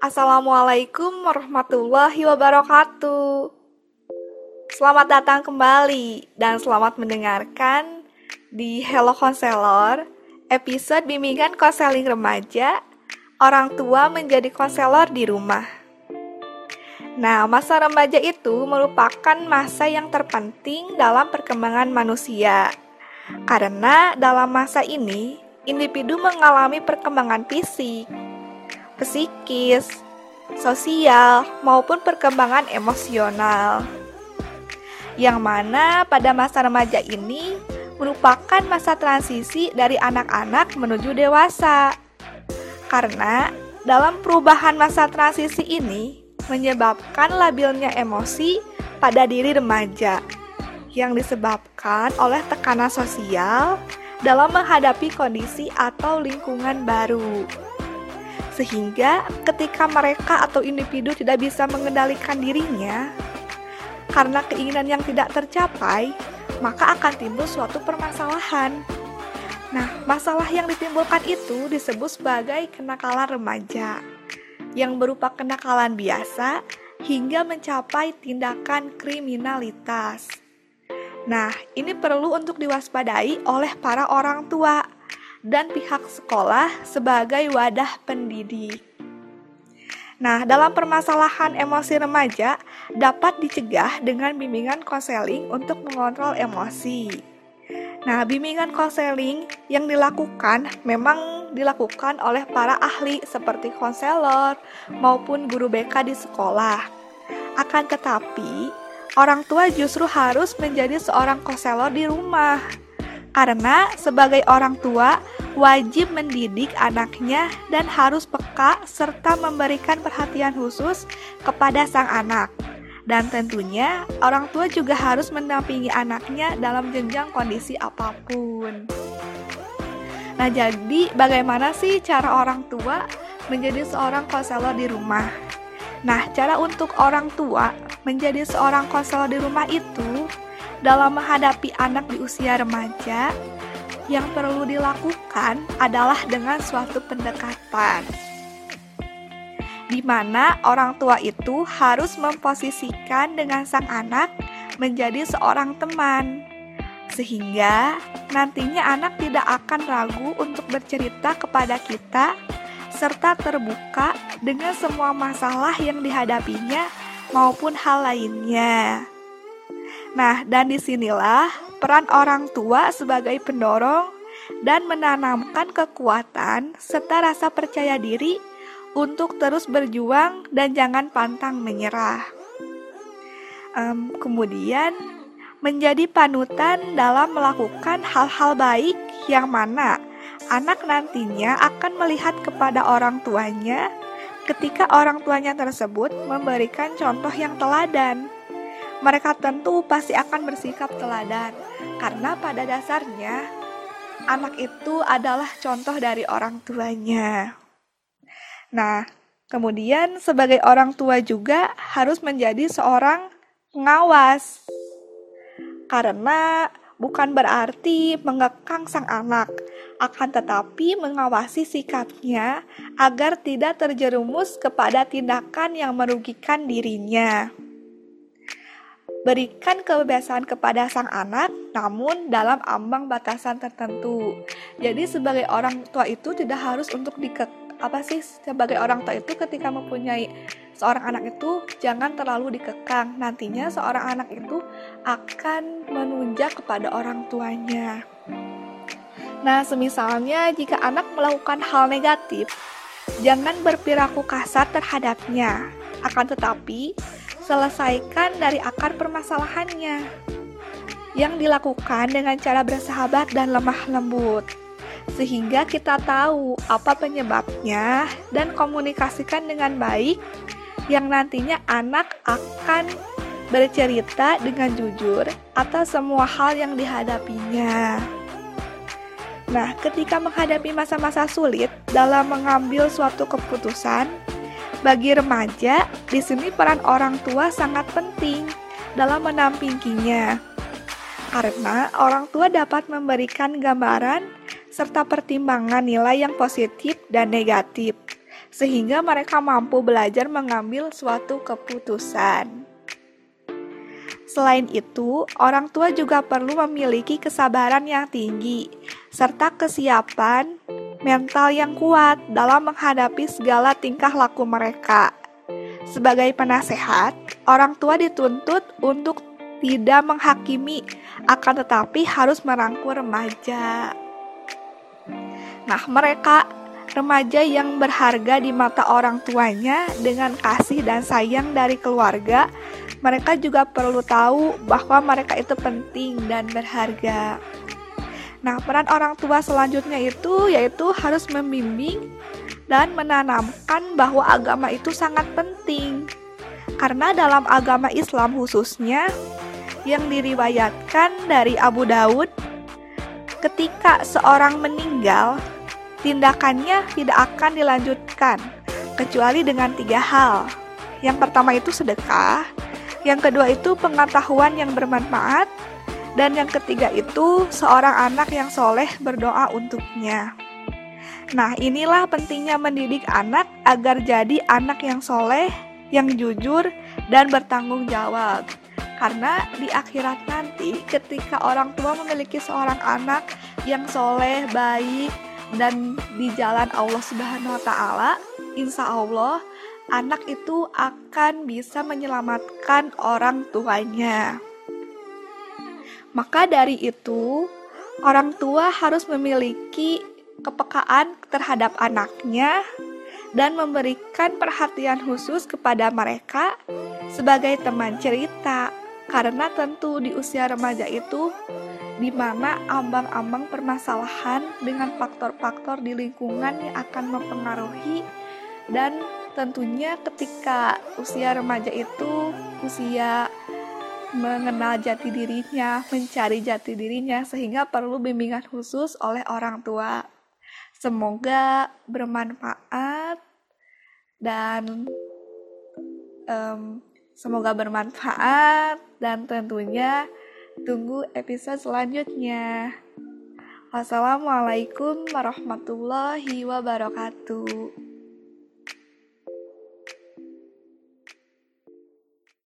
Assalamualaikum warahmatullahi wabarakatuh. Selamat datang kembali dan selamat mendengarkan di Hello Konselor, episode bimbingan konseling remaja, orang tua menjadi konselor di rumah. Nah, masa remaja itu merupakan masa yang terpenting dalam perkembangan manusia. Karena dalam masa ini, individu mengalami perkembangan fisik, psikis, sosial, maupun perkembangan emosional. Yang mana pada masa remaja ini merupakan masa transisi dari anak-anak menuju dewasa. Karena dalam perubahan masa transisi ini menyebabkan labilnya emosi pada diri remaja yang disebabkan oleh tekanan sosial dalam menghadapi kondisi atau lingkungan baru sehingga ketika mereka atau individu tidak bisa mengendalikan dirinya karena keinginan yang tidak tercapai, maka akan timbul suatu permasalahan. Nah, masalah yang ditimbulkan itu disebut sebagai kenakalan remaja, yang berupa kenakalan biasa hingga mencapai tindakan kriminalitas. Nah, ini perlu untuk diwaspadai oleh para orang tua dan pihak sekolah sebagai wadah pendidik. Nah, dalam permasalahan emosi remaja dapat dicegah dengan bimbingan konseling untuk mengontrol emosi. Nah, bimbingan konseling yang dilakukan memang dilakukan oleh para ahli seperti konselor maupun guru BK di sekolah. Akan tetapi, orang tua justru harus menjadi seorang konselor di rumah karena sebagai orang tua wajib mendidik anaknya dan harus peka serta memberikan perhatian khusus kepada sang anak. Dan tentunya orang tua juga harus mendampingi anaknya dalam jenjang kondisi apa pun. Nah, jadi bagaimana sih cara orang tua menjadi seorang konselor di rumah? Nah, cara untuk orang tua menjadi seorang konselor di rumah itu dalam menghadapi anak di usia remaja, yang perlu dilakukan adalah dengan suatu pendekatan di mana orang tua itu harus memposisikan dengan sang anak menjadi seorang teman, sehingga nantinya anak tidak akan ragu untuk bercerita kepada kita serta terbuka dengan semua masalah yang dihadapinya maupun hal lainnya. Nah, dan di sinilah peran orang tua sebagai pendorong dan menanamkan kekuatan serta rasa percaya diri untuk terus berjuang dan jangan pantang menyerah. Um, kemudian, menjadi panutan dalam melakukan hal-hal baik yang mana anak nantinya akan melihat kepada orang tuanya ketika orang tuanya tersebut memberikan contoh yang teladan mereka tentu pasti akan bersikap teladan karena pada dasarnya anak itu adalah contoh dari orang tuanya. Nah, kemudian sebagai orang tua juga harus menjadi seorang pengawas. Karena bukan berarti mengekang sang anak, akan tetapi mengawasi sikapnya agar tidak terjerumus kepada tindakan yang merugikan dirinya. Berikan kebebasan kepada sang anak, namun dalam ambang batasan tertentu. Jadi sebagai orang tua itu tidak harus untuk dikek apa sih sebagai orang tua itu ketika mempunyai seorang anak itu jangan terlalu dikekang. Nantinya seorang anak itu akan menunjak kepada orang tuanya. Nah, semisalnya jika anak melakukan hal negatif, jangan berperilaku kasar terhadapnya. Akan tetapi, selesaikan dari akar permasalahannya yang dilakukan dengan cara bersahabat dan lemah lembut sehingga kita tahu apa penyebabnya dan komunikasikan dengan baik yang nantinya anak akan bercerita dengan jujur atas semua hal yang dihadapinya. Nah, ketika menghadapi masa-masa sulit dalam mengambil suatu keputusan, bagi remaja, di sini peran orang tua sangat penting dalam menampinginya. Karena orang tua dapat memberikan gambaran serta pertimbangan nilai yang positif dan negatif, sehingga mereka mampu belajar mengambil suatu keputusan. Selain itu, orang tua juga perlu memiliki kesabaran yang tinggi serta kesiapan mental yang kuat dalam menghadapi segala tingkah laku mereka. Sebagai penasehat, orang tua dituntut untuk tidak menghakimi, akan tetapi harus merangkul remaja. Nah, mereka remaja yang berharga di mata orang tuanya dengan kasih dan sayang dari keluarga mereka juga perlu tahu bahwa mereka itu penting dan berharga. Nah, peran orang tua selanjutnya itu yaitu harus membimbing dan menanamkan bahwa agama itu sangat penting. Karena dalam agama Islam khususnya yang diriwayatkan dari Abu Daud, ketika seorang meninggal, tindakannya tidak akan dilanjutkan kecuali dengan tiga hal. Yang pertama itu sedekah, yang kedua itu pengetahuan yang bermanfaat, dan yang ketiga itu seorang anak yang soleh berdoa untuknya. Nah, inilah pentingnya mendidik anak agar jadi anak yang soleh, yang jujur, dan bertanggung jawab. Karena di akhirat nanti, ketika orang tua memiliki seorang anak yang soleh, baik, dan di jalan Allah Subhanahu wa Ta'ala, insya Allah anak itu akan bisa menyelamatkan orang tuanya. Maka dari itu, orang tua harus memiliki kepekaan terhadap anaknya dan memberikan perhatian khusus kepada mereka sebagai teman cerita. Karena tentu di usia remaja itu di mana ambang-ambang permasalahan dengan faktor-faktor di lingkungan yang akan mempengaruhi dan tentunya ketika usia remaja itu usia mengenal jati dirinya, mencari jati dirinya, sehingga perlu bimbingan khusus oleh orang tua. Semoga bermanfaat dan um, semoga bermanfaat dan tentunya tunggu episode selanjutnya. Wassalamualaikum warahmatullahi wabarakatuh.